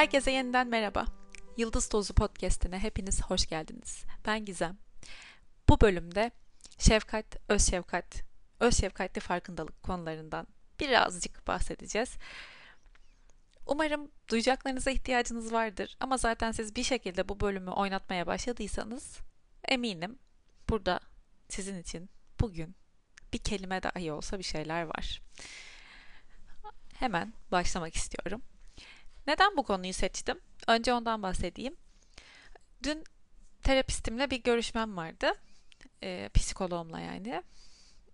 Herkese yeniden merhaba. Yıldız Tozu Podcast'ine hepiniz hoş geldiniz. Ben Gizem. Bu bölümde şefkat, öz şefkat, öz şefkatli farkındalık konularından birazcık bahsedeceğiz. Umarım duyacaklarınıza ihtiyacınız vardır ama zaten siz bir şekilde bu bölümü oynatmaya başladıysanız eminim burada sizin için bugün bir kelime dahi olsa bir şeyler var. Hemen başlamak istiyorum. Neden bu konuyu seçtim? Önce ondan bahsedeyim. Dün terapistimle bir görüşmem vardı. E, psikoloğumla yani.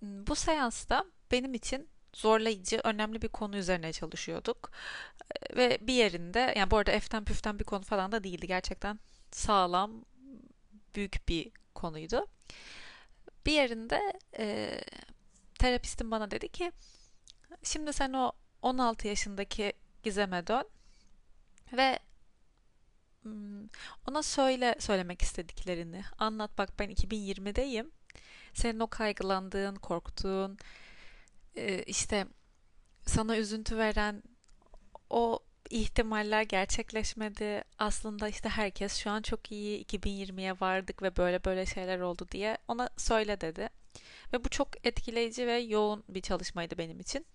Bu seansta benim için zorlayıcı, önemli bir konu üzerine çalışıyorduk. E, ve bir yerinde, yani bu arada eften püften bir konu falan da değildi. Gerçekten sağlam, büyük bir konuydu. Bir yerinde e, terapistim bana dedi ki, şimdi sen o 16 yaşındaki Gizem'e dön ve hmm, ona söyle söylemek istediklerini. Anlat bak ben 2020'deyim. Senin o kaygılandığın, korktuğun, e, işte sana üzüntü veren o ihtimaller gerçekleşmedi. Aslında işte herkes şu an çok iyi 2020'ye vardık ve böyle böyle şeyler oldu diye ona söyle dedi. Ve bu çok etkileyici ve yoğun bir çalışmaydı benim için.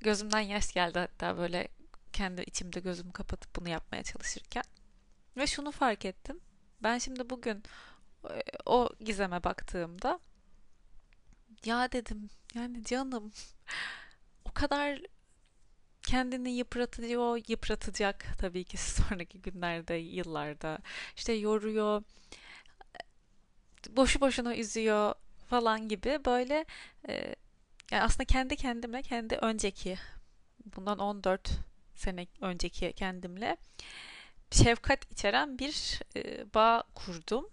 Gözümden yaş geldi hatta böyle kendi içimde gözümü kapatıp bunu yapmaya çalışırken. Ve şunu fark ettim. Ben şimdi bugün e, o gizeme baktığımda ya dedim yani canım o kadar kendini yıpratıyor, yıpratacak tabii ki sonraki günlerde, yıllarda. İşte yoruyor, boşu boşuna üzüyor falan gibi böyle e, yani aslında kendi kendimle kendi önceki bundan 14 sene önceki kendimle şefkat içeren bir e, bağ kurdum.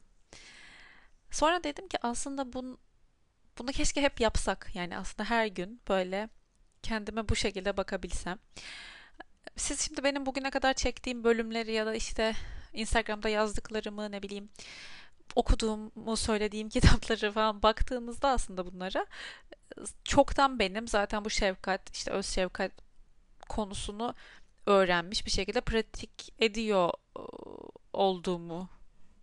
Sonra dedim ki aslında bun, bunu keşke hep yapsak. Yani aslında her gün böyle kendime bu şekilde bakabilsem. Siz şimdi benim bugüne kadar çektiğim bölümleri ya da işte Instagram'da yazdıklarımı ne bileyim okuduğumu söylediğim kitapları falan baktığınızda aslında bunlara çoktan benim zaten bu şefkat işte öz şefkat konusunu öğrenmiş bir şekilde pratik ediyor ıı, olduğumu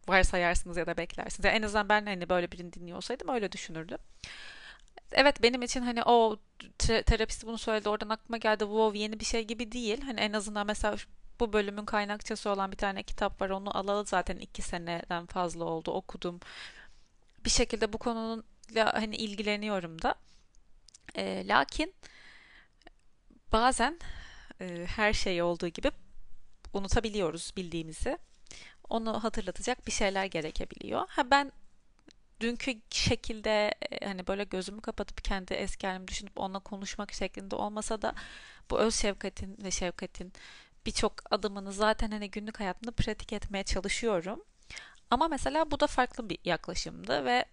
varsayarsınız ya da beklersiniz. Yani en azından ben hani böyle birini dinliyor olsaydım öyle düşünürdüm. Evet benim için hani o terapisti bunu söyledi oradan aklıma geldi wow yeni bir şey gibi değil. Hani en azından mesela bu bölümün kaynakçası olan bir tane kitap var onu alalı zaten iki seneden fazla oldu okudum. Bir şekilde bu konuyla hani ilgileniyorum da. E, lakin bazen e, her şey olduğu gibi unutabiliyoruz bildiğimizi. Onu hatırlatacak bir şeyler gerekebiliyor. Ha ben dünkü şekilde e, hani böyle gözümü kapatıp kendi eski halimi düşünüp onunla konuşmak şeklinde olmasa da bu öz şefkatin ve şefkatin birçok adımını zaten hani günlük hayatımda pratik etmeye çalışıyorum. Ama mesela bu da farklı bir yaklaşımdı ve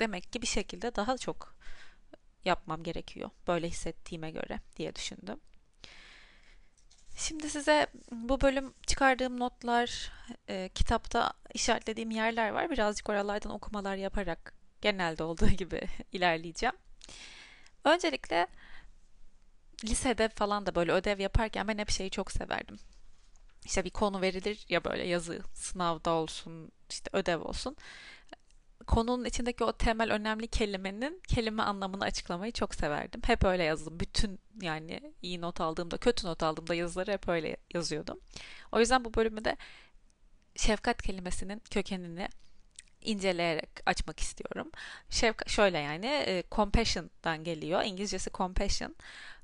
demek ki bir şekilde daha çok yapmam gerekiyor böyle hissettiğime göre diye düşündüm. Şimdi size bu bölüm çıkardığım notlar, e, kitapta işaretlediğim yerler var. Birazcık oralardan okumalar yaparak genelde olduğu gibi ilerleyeceğim. Öncelikle lisede falan da böyle ödev yaparken ben hep şeyi çok severdim. İşte bir konu verilir ya böyle yazı, sınavda olsun, işte ödev olsun konunun içindeki o temel önemli kelimenin kelime anlamını açıklamayı çok severdim. Hep öyle yazdım. Bütün yani iyi not aldığımda, kötü not aldığımda yazıları hep öyle yazıyordum. O yüzden bu bölümü de şefkat kelimesinin kökenini inceleyerek açmak istiyorum. Şefkat şöyle yani e, compassion'dan geliyor. İngilizcesi compassion.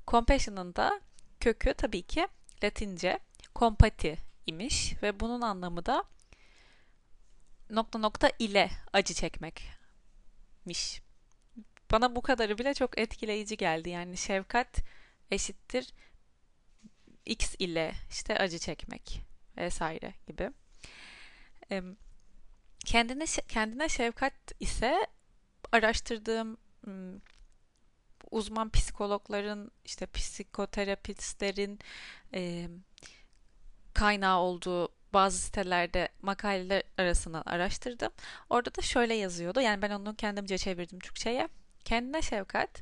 Compassion'ın da kökü tabii ki Latince compati imiş ve bunun anlamı da nokta nokta ile acı çekmekmiş. Bana bu kadarı bile çok etkileyici geldi. Yani şefkat eşittir x ile işte acı çekmek vesaire gibi. Kendine kendine şefkat ise araştırdığım uzman psikologların işte psikoterapistlerin kaynağı olduğu bazı sitelerde makaleler arasından araştırdım. Orada da şöyle yazıyordu. Yani ben onu kendimce çevirdim Türkçe'ye. Kendine şefkat,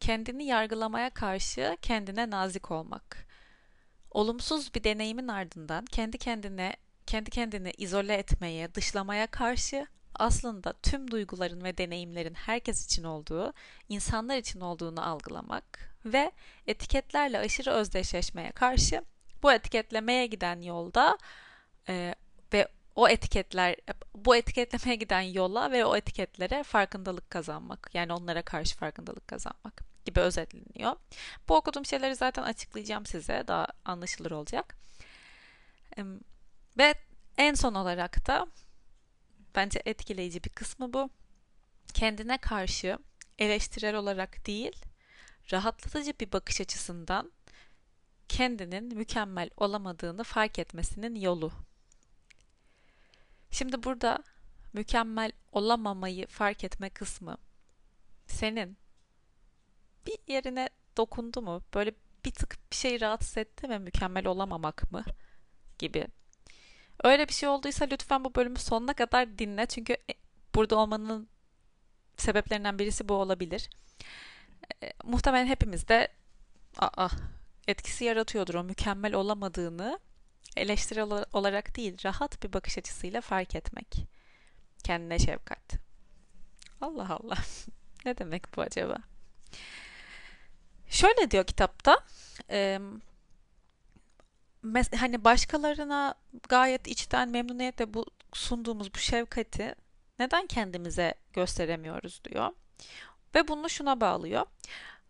kendini yargılamaya karşı kendine nazik olmak. olumsuz bir deneyimin ardından kendi kendine kendi kendini izole etmeye, dışlamaya karşı aslında tüm duyguların ve deneyimlerin herkes için olduğu, insanlar için olduğunu algılamak ve etiketlerle aşırı özdeşleşmeye karşı bu etiketlemeye giden yolda e, ve o etiketler bu etiketlemeye giden yola ve o etiketlere farkındalık kazanmak yani onlara karşı farkındalık kazanmak gibi özetleniyor. Bu okuduğum şeyleri zaten açıklayacağım size daha anlaşılır olacak. Ve en son olarak da bence etkileyici bir kısmı bu. Kendine karşı eleştirel olarak değil, rahatlatıcı bir bakış açısından kendinin mükemmel olamadığını fark etmesinin yolu. Şimdi burada mükemmel olamamayı fark etme kısmı senin bir yerine dokundu mu? Böyle bir tık bir şey rahatsız etti mi? Mükemmel olamamak mı? Gibi. Öyle bir şey olduysa lütfen bu bölümü sonuna kadar dinle. Çünkü e, burada olmanın sebeplerinden birisi bu olabilir. E, muhtemelen hepimiz de aa, etkisi yaratıyordur o mükemmel olamadığını eleştiri olarak değil rahat bir bakış açısıyla fark etmek. Kendine şefkat. Allah Allah. ne demek bu acaba? Şöyle diyor kitapta. E, hani başkalarına gayet içten memnuniyetle bu sunduğumuz bu şefkati neden kendimize gösteremiyoruz diyor. Ve bunu şuna bağlıyor.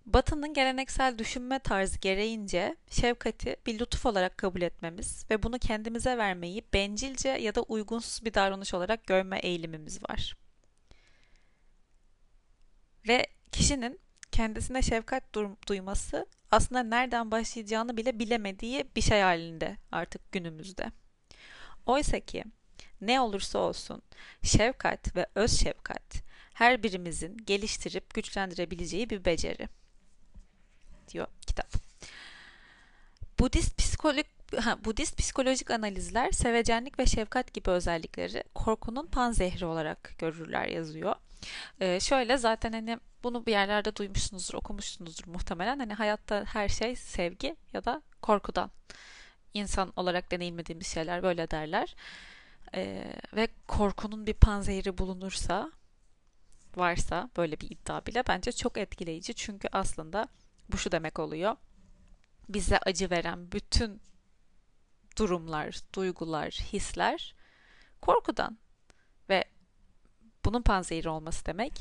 Batı'nın geleneksel düşünme tarzı gereğince şefkati bir lütuf olarak kabul etmemiz ve bunu kendimize vermeyi bencilce ya da uygunsuz bir davranış olarak görme eğilimimiz var. Ve kişinin kendisine şefkat duyması aslında nereden başlayacağını bile bilemediği bir şey halinde artık günümüzde. Oysa ki ne olursa olsun şefkat ve öz şefkat her birimizin geliştirip güçlendirebileceği bir beceri diyor kitap. Budist psikolojik ha, Budist psikolojik analizler sevecenlik ve şefkat gibi özellikleri korkunun panzehri olarak görürler yazıyor. Ee, şöyle zaten hani bunu bir yerlerde duymuşsunuzdur, okumuşsunuzdur muhtemelen. Hani hayatta her şey sevgi ya da korkudan. İnsan olarak deneyimlediğimiz şeyler böyle derler. Ee, ve korkunun bir panzehiri bulunursa varsa böyle bir iddia bile bence çok etkileyici. Çünkü aslında bu şu demek oluyor. Bize acı veren bütün durumlar, duygular, hisler korkudan ve bunun panzehiri olması demek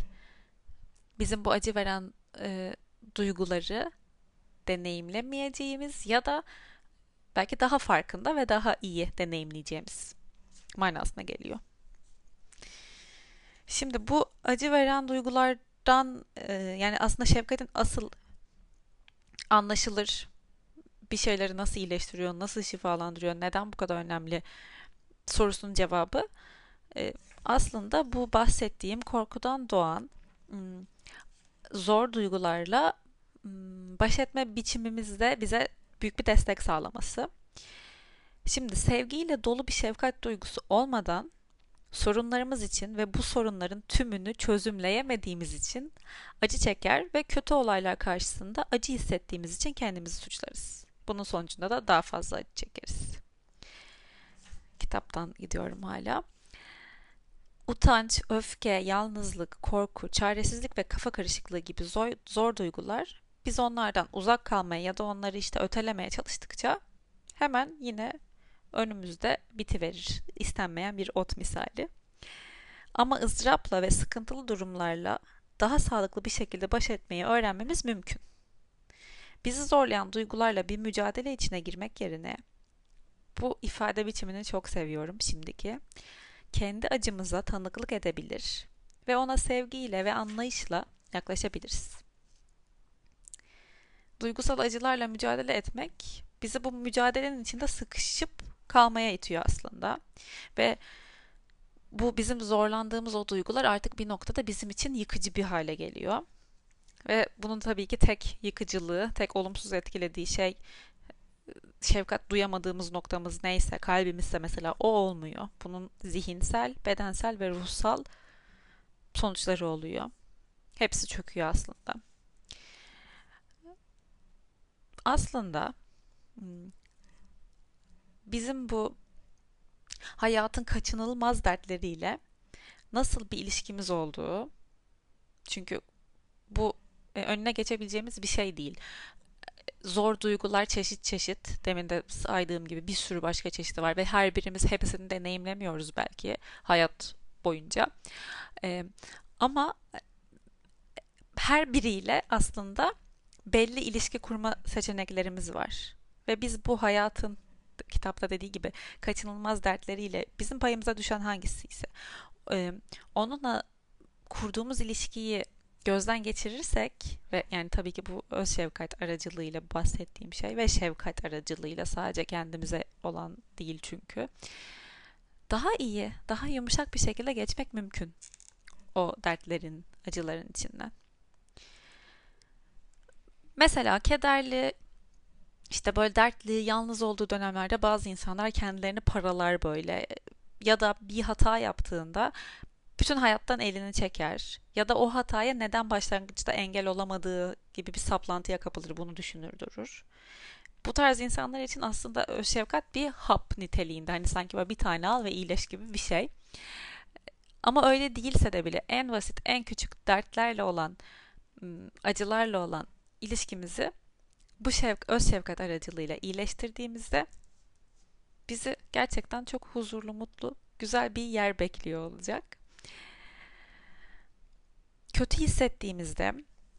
bizim bu acı veren e, duyguları deneyimlemeyeceğimiz ya da belki daha farkında ve daha iyi deneyimleyeceğimiz manasına geliyor. Şimdi bu acı veren duygulardan e, yani aslında şefkatin asıl anlaşılır bir şeyleri nasıl iyileştiriyor, nasıl şifalandırıyor, neden bu kadar önemli sorusunun cevabı e, aslında bu bahsettiğim korkudan doğan zor duygularla baş etme biçimimizde bize büyük bir destek sağlaması. Şimdi sevgiyle dolu bir şefkat duygusu olmadan sorunlarımız için ve bu sorunların tümünü çözümleyemediğimiz için acı çeker ve kötü olaylar karşısında acı hissettiğimiz için kendimizi suçlarız. Bunun sonucunda da daha fazla acı çekeriz. Kitaptan gidiyorum hala. Utanç, öfke, yalnızlık, korku, çaresizlik ve kafa karışıklığı gibi zor, zor duygular biz onlardan uzak kalmaya ya da onları işte ötelemeye çalıştıkça hemen yine önümüzde bitiverir. İstenmeyen bir ot misali. Ama ızdırapla ve sıkıntılı durumlarla daha sağlıklı bir şekilde baş etmeyi öğrenmemiz mümkün. Bizi zorlayan duygularla bir mücadele içine girmek yerine bu ifade biçimini çok seviyorum şimdiki. Kendi acımıza tanıklık edebilir ve ona sevgiyle ve anlayışla yaklaşabiliriz. Duygusal acılarla mücadele etmek bizi bu mücadelenin içinde sıkışıp kalmaya itiyor aslında. Ve bu bizim zorlandığımız o duygular artık bir noktada bizim için yıkıcı bir hale geliyor. Ve bunun tabii ki tek yıkıcılığı, tek olumsuz etkilediği şey şefkat duyamadığımız noktamız neyse, kalbimizse mesela o olmuyor. Bunun zihinsel, bedensel ve ruhsal sonuçları oluyor. Hepsi çöküyor aslında. Aslında hmm, bizim bu hayatın kaçınılmaz dertleriyle nasıl bir ilişkimiz olduğu çünkü bu e, önüne geçebileceğimiz bir şey değil. Zor duygular çeşit çeşit. Demin de saydığım gibi bir sürü başka çeşidi var ve her birimiz hepsini deneyimlemiyoruz belki hayat boyunca. E, ama her biriyle aslında belli ilişki kurma seçeneklerimiz var. Ve biz bu hayatın kitapta dediği gibi kaçınılmaz dertleriyle bizim payımıza düşen hangisi ise onunla kurduğumuz ilişkiyi gözden geçirirsek ve yani tabii ki bu öz şefkat aracılığıyla bahsettiğim şey ve şefkat aracılığıyla sadece kendimize olan değil çünkü daha iyi, daha yumuşak bir şekilde geçmek mümkün o dertlerin, acıların içinden. Mesela kederli, işte böyle dertli, yalnız olduğu dönemlerde bazı insanlar kendilerini paralar böyle ya da bir hata yaptığında bütün hayattan elini çeker ya da o hataya neden başlangıçta engel olamadığı gibi bir saplantıya kapılır bunu düşünür durur. Bu tarz insanlar için aslında öz şefkat bir hap niteliğinde hani sanki böyle bir tane al ve iyileş gibi bir şey. Ama öyle değilse de bile en basit, en küçük dertlerle olan, acılarla olan ilişkimizi bu şevk, öz şefkat aracılığıyla iyileştirdiğimizde bizi gerçekten çok huzurlu, mutlu, güzel bir yer bekliyor olacak. Kötü hissettiğimizde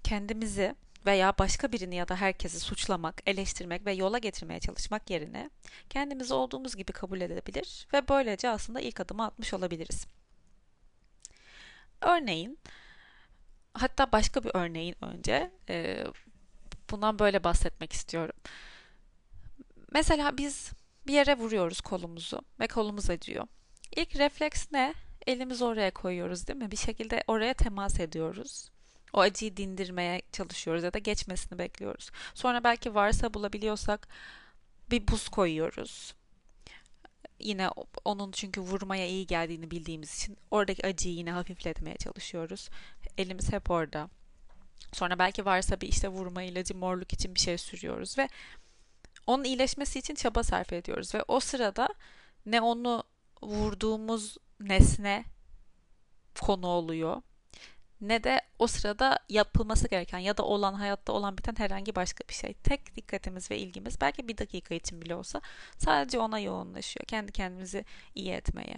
kendimizi veya başka birini ya da herkesi suçlamak, eleştirmek ve yola getirmeye çalışmak yerine kendimizi olduğumuz gibi kabul edebilir ve böylece aslında ilk adımı atmış olabiliriz. Örneğin, hatta başka bir örneğin önce bundan böyle bahsetmek istiyorum. Mesela biz bir yere vuruyoruz kolumuzu ve kolumuz acıyor. İlk refleks ne? Elimizi oraya koyuyoruz değil mi? Bir şekilde oraya temas ediyoruz. O acıyı dindirmeye çalışıyoruz ya da geçmesini bekliyoruz. Sonra belki varsa bulabiliyorsak bir buz koyuyoruz. Yine onun çünkü vurmaya iyi geldiğini bildiğimiz için oradaki acıyı yine hafifletmeye çalışıyoruz. Elimiz hep orada. Sonra belki varsa bir işte vurma ilacı morluk için bir şey sürüyoruz ve onun iyileşmesi için çaba sarf ediyoruz ve o sırada ne onu vurduğumuz nesne konu oluyor ne de o sırada yapılması gereken ya da olan hayatta olan biten herhangi başka bir şey. Tek dikkatimiz ve ilgimiz belki bir dakika için bile olsa sadece ona yoğunlaşıyor. Kendi kendimizi iyi etmeye.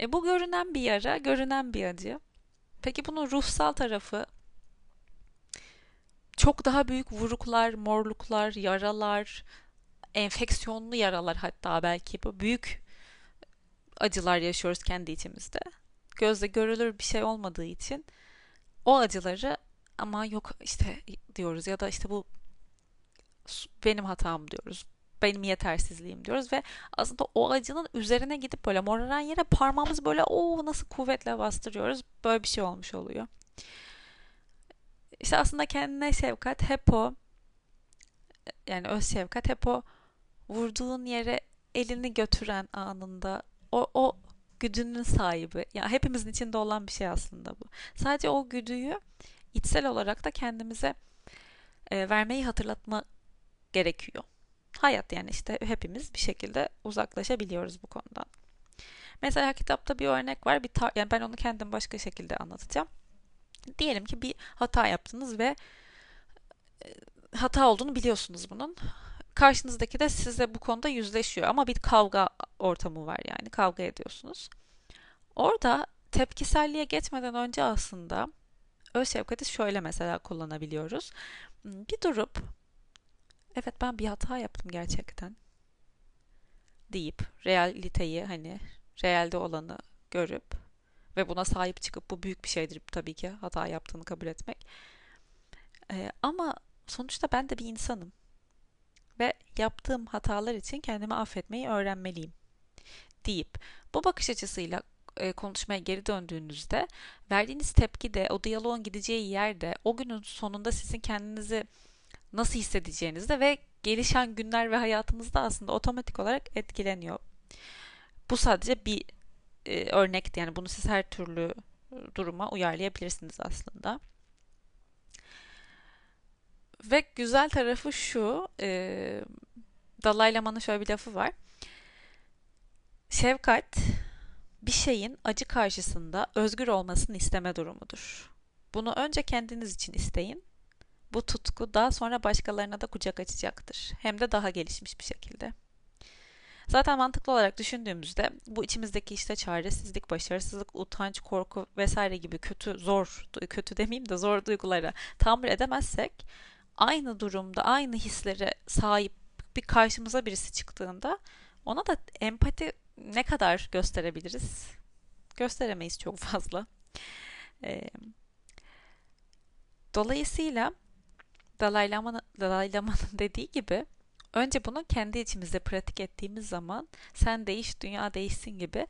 E bu görünen bir yara, görünen bir acı. Peki bunun ruhsal tarafı çok daha büyük vuruklar, morluklar, yaralar, enfeksiyonlu yaralar hatta belki bu büyük acılar yaşıyoruz kendi içimizde. Gözle görülür bir şey olmadığı için o acıları ama yok işte diyoruz ya da işte bu benim hatam diyoruz. Benim yetersizliğim diyoruz ve aslında o acının üzerine gidip böyle moraran yere parmağımızı böyle o nasıl kuvvetle bastırıyoruz. Böyle bir şey olmuş oluyor. İşte aslında kendine şefkat hep o yani öz şefkat hep o vurduğun yere elini götüren anında o, o güdünün sahibi. Yani hepimizin içinde olan bir şey aslında bu. Sadece o güdüyü içsel olarak da kendimize e, vermeyi hatırlatma gerekiyor. Hayat yani işte hepimiz bir şekilde uzaklaşabiliyoruz bu konudan. Mesela kitapta bir örnek var. Bir yani ben onu kendim başka şekilde anlatacağım. Diyelim ki bir hata yaptınız ve e, hata olduğunu biliyorsunuz bunun. Karşınızdaki de size bu konuda yüzleşiyor ama bir kavga ortamı var yani kavga ediyorsunuz. Orada tepkiselliğe geçmeden önce aslında öz şefkati şöyle mesela kullanabiliyoruz. Bir durup evet ben bir hata yaptım gerçekten deyip realiteyi hani realde olanı görüp ve buna sahip çıkıp bu büyük bir şeydir tabii ki hata yaptığını kabul etmek. Ee, ama sonuçta ben de bir insanım ve yaptığım hatalar için kendimi affetmeyi öğrenmeliyim deyip bu bakış açısıyla e, konuşmaya geri döndüğünüzde verdiğiniz tepki de o diyaloğun gideceği yerde o günün sonunda sizin kendinizi nasıl hissedeceğinizde ve gelişen günler ve hayatınızda aslında otomatik olarak etkileniyor. Bu sadece bir e, örnekti yani bunu siz her türlü duruma uyarlayabilirsiniz aslında. Ve güzel tarafı şu, e, Dalai Lama'nın şöyle bir lafı var. Şefkat bir şeyin acı karşısında özgür olmasını isteme durumudur. Bunu önce kendiniz için isteyin. Bu tutku daha sonra başkalarına da kucak açacaktır. Hem de daha gelişmiş bir şekilde. Zaten mantıklı olarak düşündüğümüzde bu içimizdeki işte çaresizlik, başarısızlık, utanç, korku vesaire gibi kötü, zor, kötü demeyeyim de zor duygulara tahammül edemezsek aynı durumda, aynı hislere sahip bir karşımıza birisi çıktığında ona da empati ne kadar gösterebiliriz? Gösteremeyiz çok fazla. Ee, dolayısıyla Dalai Lama'nın, Dalai dediği gibi önce bunu kendi içimizde pratik ettiğimiz zaman sen değiş dünya değişsin gibi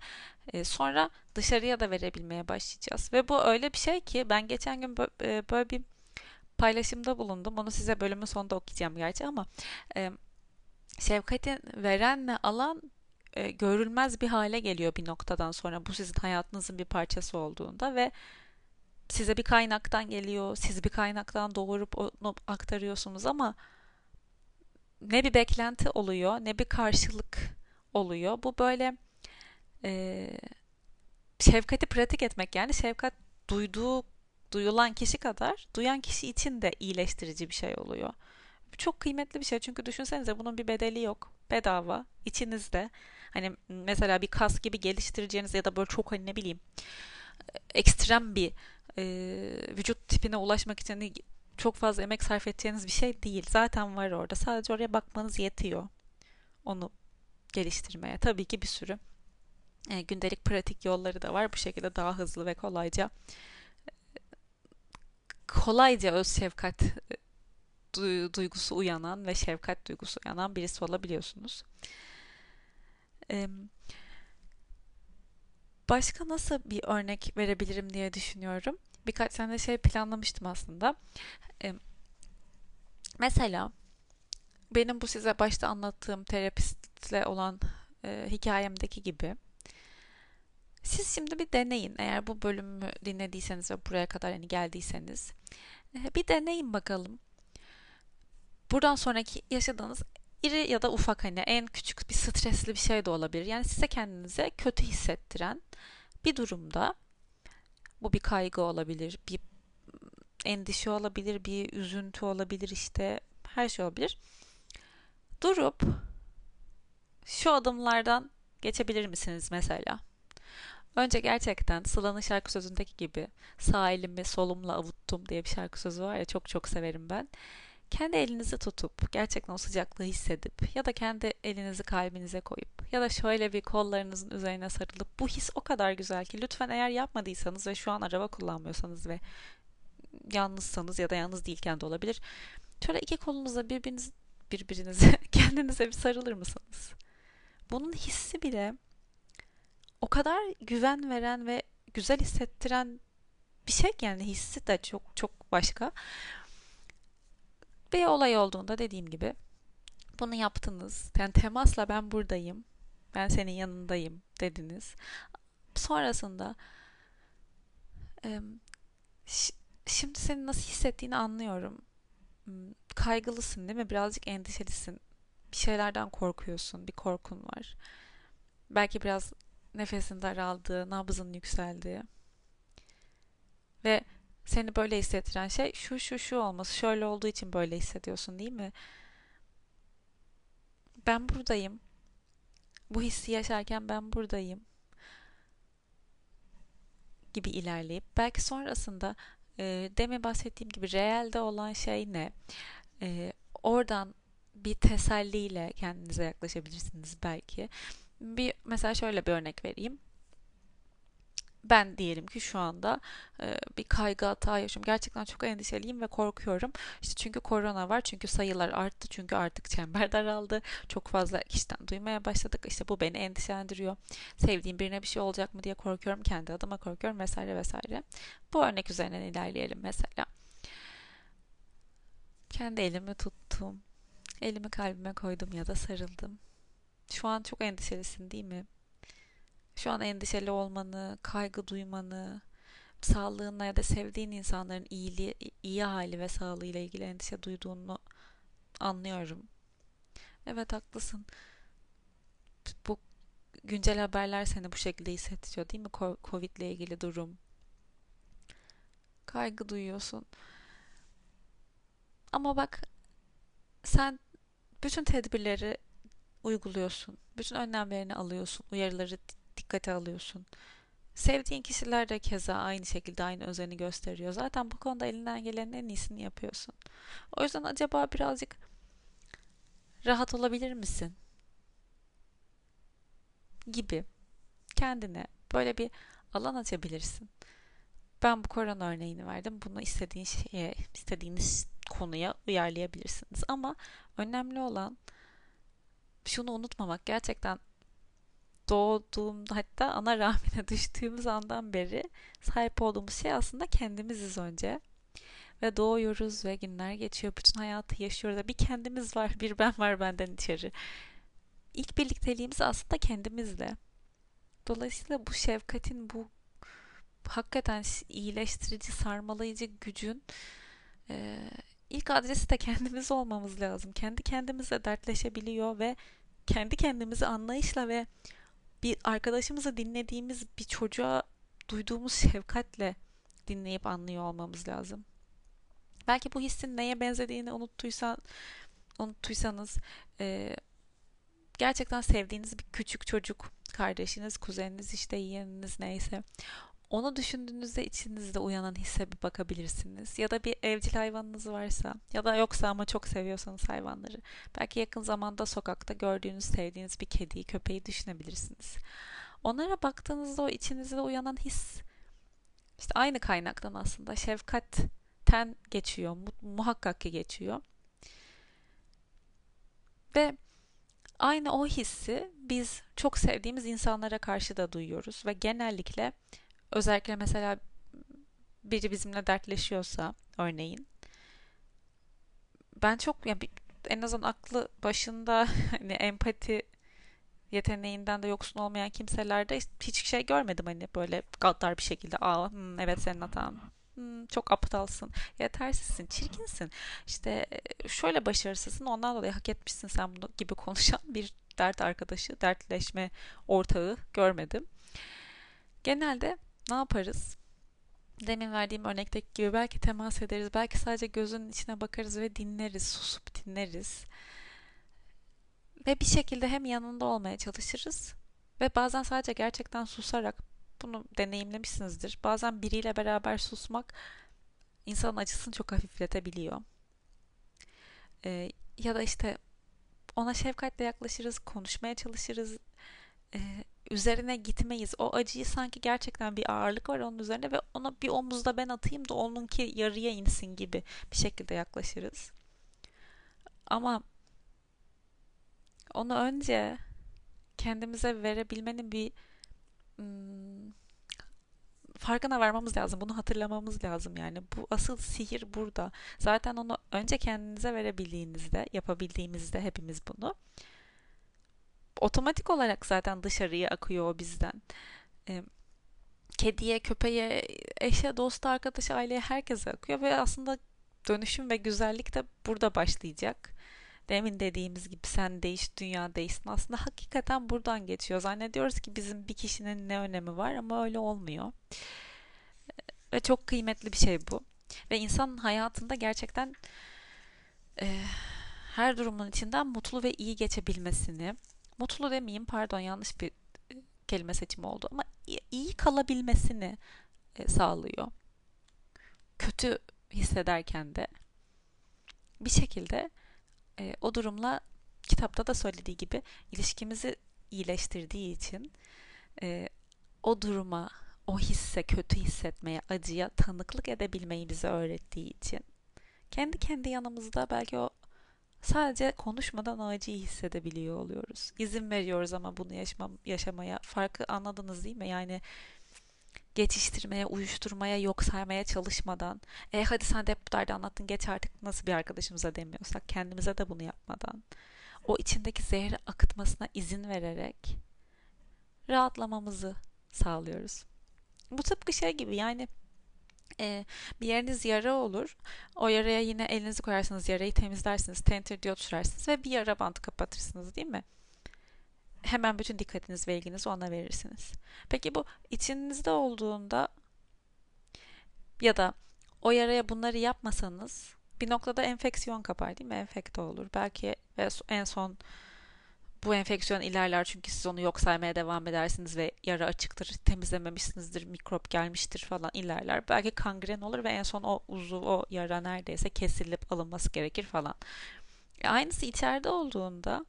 e, sonra dışarıya da verebilmeye başlayacağız. Ve bu öyle bir şey ki ben geçen gün e, böyle bir paylaşımda bulundum. Onu size bölümün sonunda okuyacağım gerçi ama e, verenle alan e, görülmez bir hale geliyor bir noktadan sonra bu sizin hayatınızın bir parçası olduğunda ve size bir kaynaktan geliyor, siz bir kaynaktan doğurup onu aktarıyorsunuz ama ne bir beklenti oluyor ne bir karşılık oluyor. Bu böyle e, şefkati pratik etmek yani şefkat duyduğu duyulan kişi kadar duyan kişi için de iyileştirici bir şey oluyor. Çok kıymetli bir şey çünkü düşünsenize bunun bir bedeli yok. Bedava içinizde hani mesela bir kas gibi geliştireceğiniz ya da böyle çok hani ne bileyim ekstrem bir e, vücut tipine ulaşmak için çok fazla emek sarf edeceğiniz bir şey değil. Zaten var orada. Sadece oraya bakmanız yetiyor. Onu geliştirmeye. Tabii ki bir sürü e, gündelik pratik yolları da var. Bu şekilde daha hızlı ve kolayca kolayca öz şefkat e, duygusu uyanan ve şefkat duygusu uyanan birisi olabiliyorsunuz. Başka nasıl bir örnek verebilirim diye düşünüyorum. Birkaç tane şey planlamıştım aslında. Mesela benim bu size başta anlattığım terapistle olan e, hikayemdeki gibi siz şimdi bir deneyin. Eğer bu bölümü dinlediyseniz ve buraya kadar hani geldiyseniz e, bir deneyin bakalım. Buradan sonraki yaşadığınız iri ya da ufak hani en küçük bir stresli bir şey de olabilir. Yani size kendinize kötü hissettiren bir durumda bu bir kaygı olabilir, bir endişe olabilir, bir üzüntü olabilir işte her şey olabilir. Durup şu adımlardan geçebilir misiniz mesela? Önce gerçekten Sıla'nın şarkı sözündeki gibi sağ elimi solumla avuttum diye bir şarkı sözü var ya çok çok severim ben. Kendi elinizi tutup gerçekten o sıcaklığı hissedip ya da kendi elinizi kalbinize koyup ya da şöyle bir kollarınızın üzerine sarılıp bu his o kadar güzel ki lütfen eğer yapmadıysanız ve şu an araba kullanmıyorsanız ve yalnızsanız ya da yalnız değilken de olabilir. Şöyle iki kolunuzla birbiriniz birbirinize kendinize bir sarılır mısınız? Bunun hissi bile o kadar güven veren ve güzel hissettiren bir şey yani hissi de çok çok başka. Bir olay olduğunda dediğim gibi bunu yaptınız. Yani temasla ben buradayım. Ben senin yanındayım dediniz. Sonrasında şimdi senin nasıl hissettiğini anlıyorum. Hmm, kaygılısın değil mi? Birazcık endişelisin. Bir şeylerden korkuyorsun. Bir korkun var. Belki biraz nefesin daraldığı, nabzın yükseldiği. Ve seni böyle hissettiren şey şu şu şu olması. Şöyle olduğu için böyle hissediyorsun değil mi? Ben buradayım. Bu hissi yaşarken ben buradayım gibi ilerleyip belki sonrasında e, demin bahsettiğim gibi reelde olan şey ne? E, oradan bir teselliyle kendinize yaklaşabilirsiniz belki. Bir mesela şöyle bir örnek vereyim ben diyelim ki şu anda e, bir kaygı hata yaşıyorum. Gerçekten çok endişeliyim ve korkuyorum. İşte çünkü korona var, çünkü sayılar arttı, çünkü artık çember daraldı. Çok fazla kişiden duymaya başladık. İşte bu beni endişelendiriyor. Sevdiğim birine bir şey olacak mı diye korkuyorum. Kendi adıma korkuyorum vesaire vesaire. Bu örnek üzerinden ilerleyelim mesela. Kendi elimi tuttum. Elimi kalbime koydum ya da sarıldım. Şu an çok endişelisin değil mi? Şu an endişeli olmanı, kaygı duymanı, sağlığınla ya da sevdiğin insanların iyiliği, iyi hali ve sağlığıyla ilgili endişe duyduğunu anlıyorum. Evet haklısın. Bu güncel haberler seni bu şekilde hissettiriyor değil mi? Covid ile ilgili durum. Kaygı duyuyorsun. Ama bak sen bütün tedbirleri uyguluyorsun. Bütün önlemlerini alıyorsun. Uyarıları dikkate alıyorsun. Sevdiğin kişiler de keza aynı şekilde aynı özeni gösteriyor. Zaten bu konuda elinden gelenin en iyisini yapıyorsun. O yüzden acaba birazcık rahat olabilir misin? Gibi kendine böyle bir alan açabilirsin. Ben bu korona örneğini verdim. Bunu istediğin şeye, istediğiniz konuya uyarlayabilirsiniz. Ama önemli olan şunu unutmamak. Gerçekten doğduğumda hatta ana rahmine düştüğümüz andan beri sahip olduğumuz şey aslında kendimiziz önce. Ve doğuyoruz ve günler geçiyor. Bütün hayatı yaşıyoruz. Bir kendimiz var, bir ben var benden içeri. İlk birlikteliğimiz aslında kendimizle. Dolayısıyla bu şefkatin, bu hakikaten iyileştirici, sarmalayıcı gücün e, ilk adresi de kendimiz olmamız lazım. Kendi kendimize dertleşebiliyor ve kendi kendimizi anlayışla ve bir arkadaşımızı dinlediğimiz bir çocuğa duyduğumuz şefkatle dinleyip anlıyor olmamız lazım. Belki bu hissin neye benzediğini unuttuysan, unuttuysanız e, gerçekten sevdiğiniz bir küçük çocuk, kardeşiniz, kuzeniniz, işte yeğeniniz neyse onu düşündüğünüzde içinizde uyanan hisse bir bakabilirsiniz. Ya da bir evcil hayvanınız varsa ya da yoksa ama çok seviyorsanız hayvanları. Belki yakın zamanda sokakta gördüğünüz, sevdiğiniz bir kediyi, köpeği düşünebilirsiniz. Onlara baktığınızda o içinizde uyanan his işte aynı kaynaktan aslında şefkatten geçiyor. Muhakkak ki geçiyor. Ve aynı o hissi biz çok sevdiğimiz insanlara karşı da duyuyoruz ve genellikle özellikle mesela biri bizimle dertleşiyorsa örneğin. Ben çok ya yani en azından aklı başında hani empati yeteneğinden de yoksun olmayan kimselerde hiç şey görmedim hani böyle gaddar bir şekilde aa hmm, evet senin hatan. Hmm, çok aptalsın. Yetersizsin çirkinsin. İşte e, şöyle başarısızsın ondan dolayı hak etmişsin sen bunu gibi konuşan bir dert arkadaşı dertleşme ortağı görmedim. Genelde ne yaparız? Demin verdiğim örnekteki gibi belki temas ederiz, belki sadece gözünün içine bakarız ve dinleriz, susup dinleriz. Ve bir şekilde hem yanında olmaya çalışırız ve bazen sadece gerçekten susarak bunu deneyimlemişsinizdir. Bazen biriyle beraber susmak insanın acısını çok hafifletebiliyor. Ee, ya da işte ona şefkatle yaklaşırız, konuşmaya çalışırız. Ee, üzerine gitmeyiz. O acıyı sanki gerçekten bir ağırlık var onun üzerine ve ona bir omuzda ben atayım da onunki yarıya insin gibi bir şekilde yaklaşırız. Ama onu önce kendimize verebilmenin bir hmm, farkına varmamız lazım. Bunu hatırlamamız lazım yani. Bu asıl sihir burada. Zaten onu önce kendinize verebildiğinizde, yapabildiğimizde hepimiz bunu otomatik olarak zaten dışarıya akıyor o bizden. E, kediye, köpeğe, eşe, dosta, arkadaşa, aileye herkese akıyor ve aslında dönüşüm ve güzellik de burada başlayacak. Demin dediğimiz gibi sen değiş, dünya değişsin. Aslında hakikaten buradan geçiyor. Zannediyoruz ki bizim bir kişinin ne önemi var ama öyle olmuyor. Ve çok kıymetli bir şey bu. Ve insanın hayatında gerçekten e, her durumun içinden mutlu ve iyi geçebilmesini, mutlu demeyeyim pardon yanlış bir e, kelime seçimi oldu ama iyi kalabilmesini e, sağlıyor. Kötü hissederken de bir şekilde e, o durumla kitapta da söylediği gibi ilişkimizi iyileştirdiği için o duruma, o hisse, kötü hissetmeye, acıya tanıklık edebilmeyi bize öğrettiği için kendi kendi yanımızda belki o Sadece konuşmadan o acıyı hissedebiliyor oluyoruz. İzin veriyoruz ama bunu yaşama, yaşamaya. Farkı anladınız değil mi? Yani geçiştirmeye, uyuşturmaya, yok saymaya çalışmadan. E hadi sen de hep bu anlattın geç artık nasıl bir arkadaşımıza demiyorsak kendimize de bunu yapmadan. O içindeki zehri akıtmasına izin vererek rahatlamamızı sağlıyoruz. Bu tıpkı şey gibi yani e, bir yeriniz yara olur. O yaraya yine elinizi koyarsınız, yarayı temizlersiniz, tentir diyot sürersiniz ve bir yara bandı kapatırsınız değil mi? hemen bütün dikkatiniz ve ilginizi ona verirsiniz. Peki bu içinizde olduğunda ya da o yaraya bunları yapmasanız bir noktada enfeksiyon kapar değil mi? Enfekte olur. Belki en son bu enfeksiyon ilerler çünkü siz onu yok saymaya devam edersiniz ve yara açıktır, temizlememişsinizdir, mikrop gelmiştir falan ilerler. Belki kangren olur ve en son o uzuv, o yara neredeyse kesilip alınması gerekir falan. E aynısı içeride olduğunda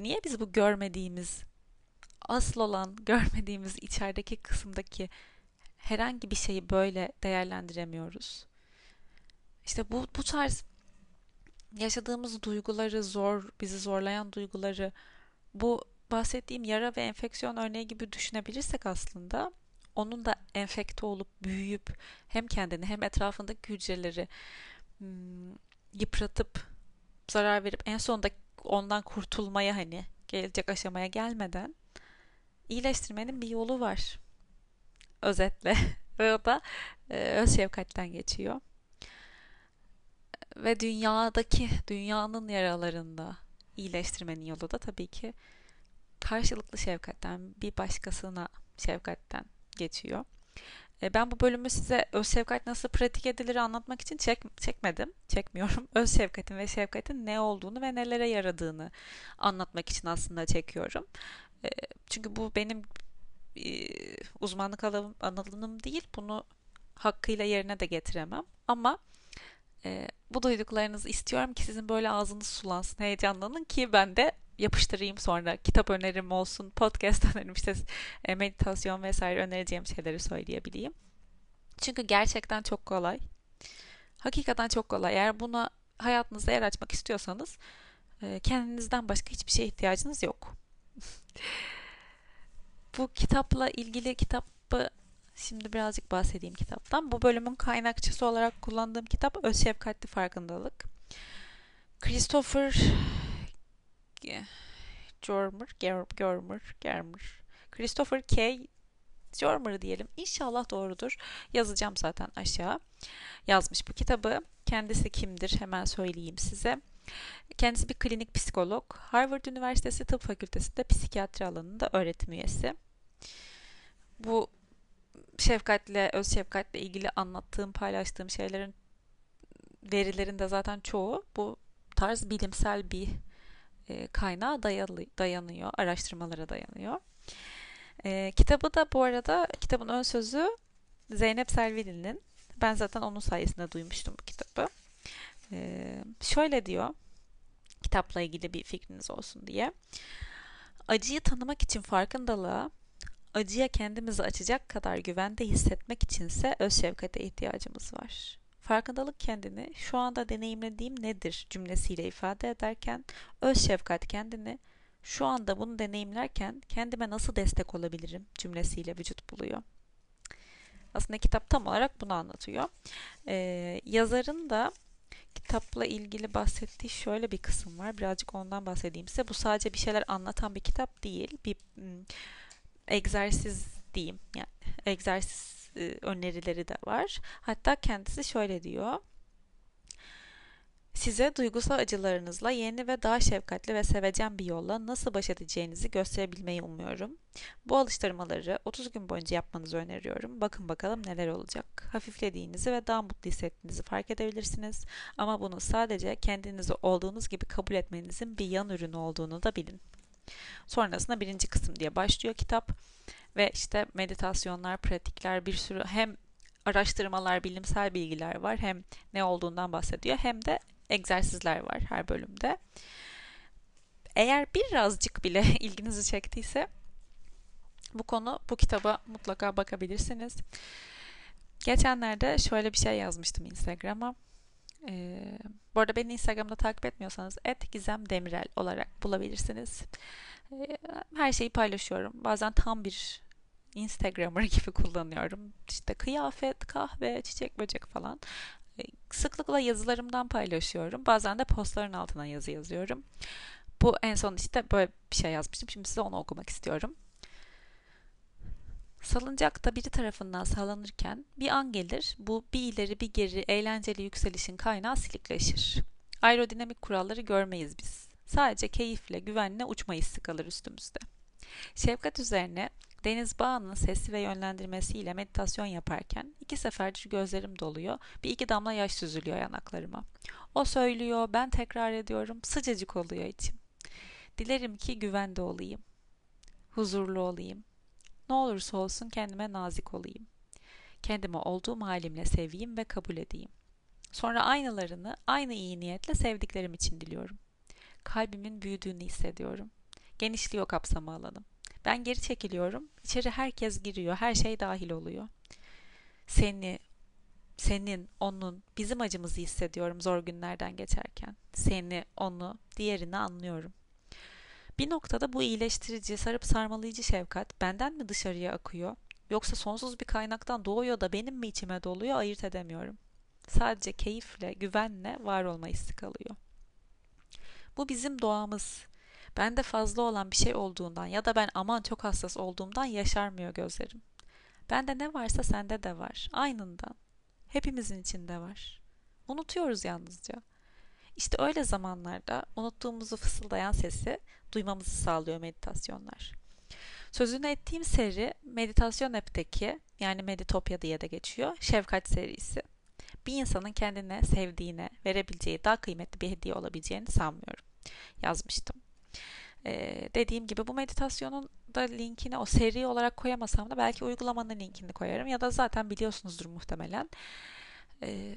niye biz bu görmediğimiz, asıl olan görmediğimiz içerideki kısımdaki herhangi bir şeyi böyle değerlendiremiyoruz? İşte bu, bu tarz yaşadığımız duyguları zor, bizi zorlayan duyguları bu bahsettiğim yara ve enfeksiyon örneği gibi düşünebilirsek aslında onun da enfekte olup büyüyüp hem kendini hem etrafındaki hücreleri hmm, yıpratıp zarar verip en sonunda ondan kurtulmaya hani gelecek aşamaya gelmeden iyileştirmenin bir yolu var. Özetle. ve o da öz şefkatten geçiyor ve dünyadaki dünyanın yaralarında iyileştirmenin yolu da tabii ki karşılıklı şefkatten bir başkasına şefkatten geçiyor. E, ben bu bölümü size öz şefkat nasıl pratik edilir anlatmak için çek, çekmedim, çekmiyorum. Öz şefkatin ve şefkatin ne olduğunu ve nelere yaradığını anlatmak için aslında çekiyorum. E, çünkü bu benim e, uzmanlık alanım değil. Bunu hakkıyla yerine de getiremem. Ama e, bu duyduklarınızı istiyorum ki sizin böyle ağzınız sulansın, heyecanlanın ki ben de yapıştırayım sonra. Kitap önerim olsun, podcast önerim, işte e, meditasyon vesaire önereceğim şeyleri söyleyebileyim. Çünkü gerçekten çok kolay. Hakikaten çok kolay. Eğer buna hayatınızda yer açmak istiyorsanız e, kendinizden başka hiçbir şeye ihtiyacınız yok. bu kitapla ilgili kitabı Şimdi birazcık bahsedeyim kitaptan. Bu bölümün kaynakçısı olarak kullandığım kitap Öz Şefkatli Farkındalık. Christopher Jormer, Germer, Germer. Christopher K. Jormer diyelim. İnşallah doğrudur. Yazacağım zaten aşağı. Yazmış bu kitabı. Kendisi kimdir hemen söyleyeyim size. Kendisi bir klinik psikolog. Harvard Üniversitesi Tıp Fakültesi'nde psikiyatri alanında öğretim üyesi. Bu şefkatle, öz şefkatle ilgili anlattığım, paylaştığım şeylerin verilerinde zaten çoğu bu tarz bilimsel bir e, kaynağa dayalı, dayanıyor, araştırmalara dayanıyor. E, kitabı da bu arada kitabın ön sözü Zeynep Selvili'nin. Ben zaten onun sayesinde duymuştum bu kitabı. E, şöyle diyor, kitapla ilgili bir fikriniz olsun diye. Acıyı tanımak için farkındalığa, acıya kendimizi açacak kadar güvende hissetmek içinse öz şefkate ihtiyacımız var. Farkındalık kendini şu anda deneyimlediğim nedir cümlesiyle ifade ederken öz şefkat kendini şu anda bunu deneyimlerken kendime nasıl destek olabilirim cümlesiyle vücut buluyor. Aslında kitap tam olarak bunu anlatıyor. Ee, yazarın da kitapla ilgili bahsettiği şöyle bir kısım var. Birazcık ondan bahsedeyim size. Bu sadece bir şeyler anlatan bir kitap değil. Bir egzersiz diyeyim. Yani egzersiz e, önerileri de var. Hatta kendisi şöyle diyor. Size duygusal acılarınızla yeni ve daha şefkatli ve sevecen bir yolla nasıl baş edeceğinizi gösterebilmeyi umuyorum. Bu alıştırmaları 30 gün boyunca yapmanızı öneriyorum. Bakın bakalım neler olacak. Hafiflediğinizi ve daha mutlu hissettiğinizi fark edebilirsiniz. Ama bunu sadece kendinizi olduğunuz gibi kabul etmenizin bir yan ürünü olduğunu da bilin. Sonrasında birinci kısım diye başlıyor kitap ve işte meditasyonlar, pratikler bir sürü hem araştırmalar, bilimsel bilgiler var hem ne olduğundan bahsediyor hem de egzersizler var her bölümde. Eğer birazcık bile ilginizi çektiyse bu konu bu kitaba mutlaka bakabilirsiniz. Geçenlerde şöyle bir şey yazmıştım Instagram'a. Ee, bu arada beni Instagram'da takip etmiyorsanız et Gizem Demirel olarak bulabilirsiniz. Ee, her şeyi paylaşıyorum. Bazen tam bir Instagrammer gibi kullanıyorum. İşte kıyafet, kahve, çiçek, böcek falan. Ee, sıklıkla yazılarımdan paylaşıyorum. Bazen de postların altına yazı yazıyorum. Bu en son işte böyle bir şey yazmıştım. Şimdi size onu okumak istiyorum. Salıncakta biri tarafından sallanırken bir an gelir, bu bir ileri bir geri eğlenceli yükselişin kaynağı silikleşir. Aerodinamik kuralları görmeyiz biz. Sadece keyifle, güvenle uçma hissi kalır üstümüzde. Şefkat üzerine Deniz Bağ'ın sesi ve yönlendirmesiyle meditasyon yaparken iki seferdir gözlerim doluyor. Bir iki damla yaş süzülüyor yanaklarıma. O söylüyor, ben tekrar ediyorum. Sıcacık oluyor içim. Dilerim ki güvende olayım. Huzurlu olayım. Ne olursa olsun kendime nazik olayım. Kendimi olduğum halimle seveyim ve kabul edeyim. Sonra aynalarını aynı iyi niyetle sevdiklerim için diliyorum. Kalbimin büyüdüğünü hissediyorum. Genişliyor kapsama alanım. Ben geri çekiliyorum. İçeri herkes giriyor. Her şey dahil oluyor. Seni, senin, onun, bizim acımızı hissediyorum zor günlerden geçerken. Seni, onu, diğerini anlıyorum. Bir noktada bu iyileştirici, sarıp sarmalayıcı şefkat benden mi dışarıya akıyor? Yoksa sonsuz bir kaynaktan doğuyor da benim mi içime doluyor ayırt edemiyorum. Sadece keyifle, güvenle var olma hissi kalıyor. Bu bizim doğamız. Bende fazla olan bir şey olduğundan ya da ben aman çok hassas olduğumdan yaşarmıyor gözlerim. Bende ne varsa sende de var. Aynından. Hepimizin içinde var. Unutuyoruz yalnızca. İşte öyle zamanlarda unuttuğumuzu fısıldayan sesi duymamızı sağlıyor meditasyonlar. Sözünü ettiğim seri meditasyon app'teki yani Meditopya diye de geçiyor şefkat serisi. Bir insanın kendine sevdiğine verebileceği daha kıymetli bir hediye olabileceğini sanmıyorum. Yazmıştım. Ee, dediğim gibi bu meditasyonun da linkini o seri olarak koyamasam da belki uygulamanın linkini koyarım ya da zaten biliyorsunuzdur muhtemelen. Ee,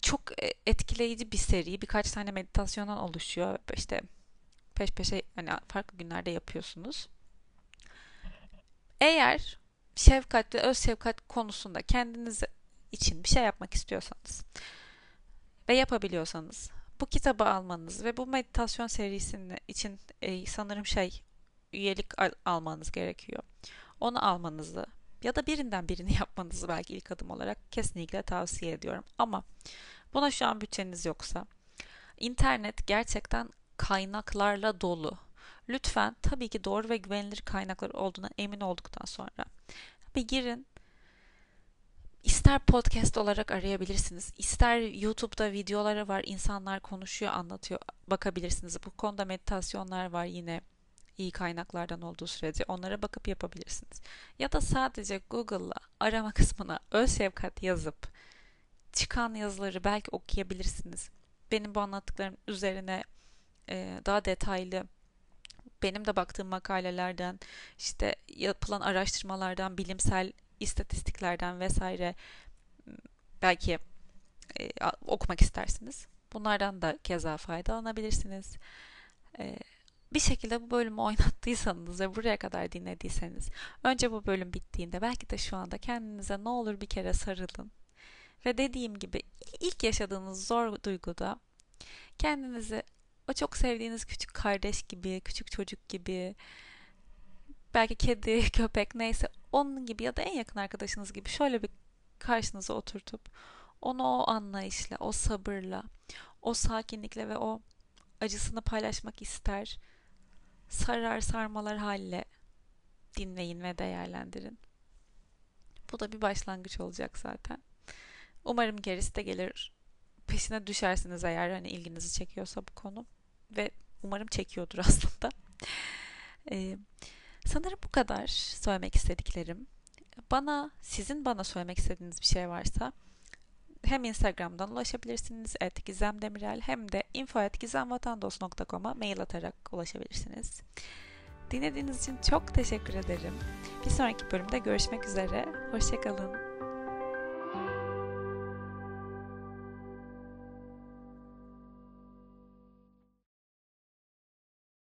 çok etkileyici bir seri. Birkaç tane meditasyondan oluşuyor. İşte peş peşe hani farklı günlerde yapıyorsunuz. Eğer şefkat ve öz şefkat konusunda kendiniz için bir şey yapmak istiyorsanız ve yapabiliyorsanız bu kitabı almanız ve bu meditasyon serisinin için e, sanırım şey üyelik al- almanız gerekiyor. Onu almanızı ya da birinden birini yapmanızı belki ilk adım olarak kesinlikle tavsiye ediyorum. Ama buna şu an bütçeniz yoksa internet gerçekten kaynaklarla dolu. Lütfen tabii ki doğru ve güvenilir kaynaklar olduğuna emin olduktan sonra bir girin İster podcast olarak arayabilirsiniz, ister YouTube'da videoları var, insanlar konuşuyor, anlatıyor, bakabilirsiniz. Bu konuda meditasyonlar var yine iyi kaynaklardan olduğu sürece onlara bakıp yapabilirsiniz. Ya da sadece Google'la arama kısmına öz şefkat yazıp çıkan yazıları belki okuyabilirsiniz. Benim bu anlattıklarım üzerine e, daha detaylı benim de baktığım makalelerden işte yapılan araştırmalardan bilimsel istatistiklerden vesaire belki e, okumak istersiniz. Bunlardan da keza faydalanabilirsiniz. E, bir şekilde bu bölümü oynattıysanız ve buraya kadar dinlediyseniz önce bu bölüm bittiğinde belki de şu anda kendinize ne olur bir kere sarılın. Ve dediğim gibi ilk yaşadığınız zor duyguda kendinizi o çok sevdiğiniz küçük kardeş gibi, küçük çocuk gibi, belki kedi, köpek neyse onun gibi ya da en yakın arkadaşınız gibi şöyle bir karşınıza oturtup onu o anlayışla, o sabırla, o sakinlikle ve o acısını paylaşmak ister. Sarar sarmalar halle dinleyin ve değerlendirin. Bu da bir başlangıç olacak zaten. Umarım gerisi de gelir. Peşine düşersiniz eğer hani ilginizi çekiyorsa bu konu. Ve umarım çekiyordur aslında. Ee, Sanırım bu kadar söylemek istediklerim. Bana, sizin bana söylemek istediğiniz bir şey varsa hem Instagram'dan ulaşabilirsiniz et Gizem Demirel hem de info.gizemvatandos.com'a mail atarak ulaşabilirsiniz. Dinlediğiniz için çok teşekkür ederim. Bir sonraki bölümde görüşmek üzere. Hoşçakalın.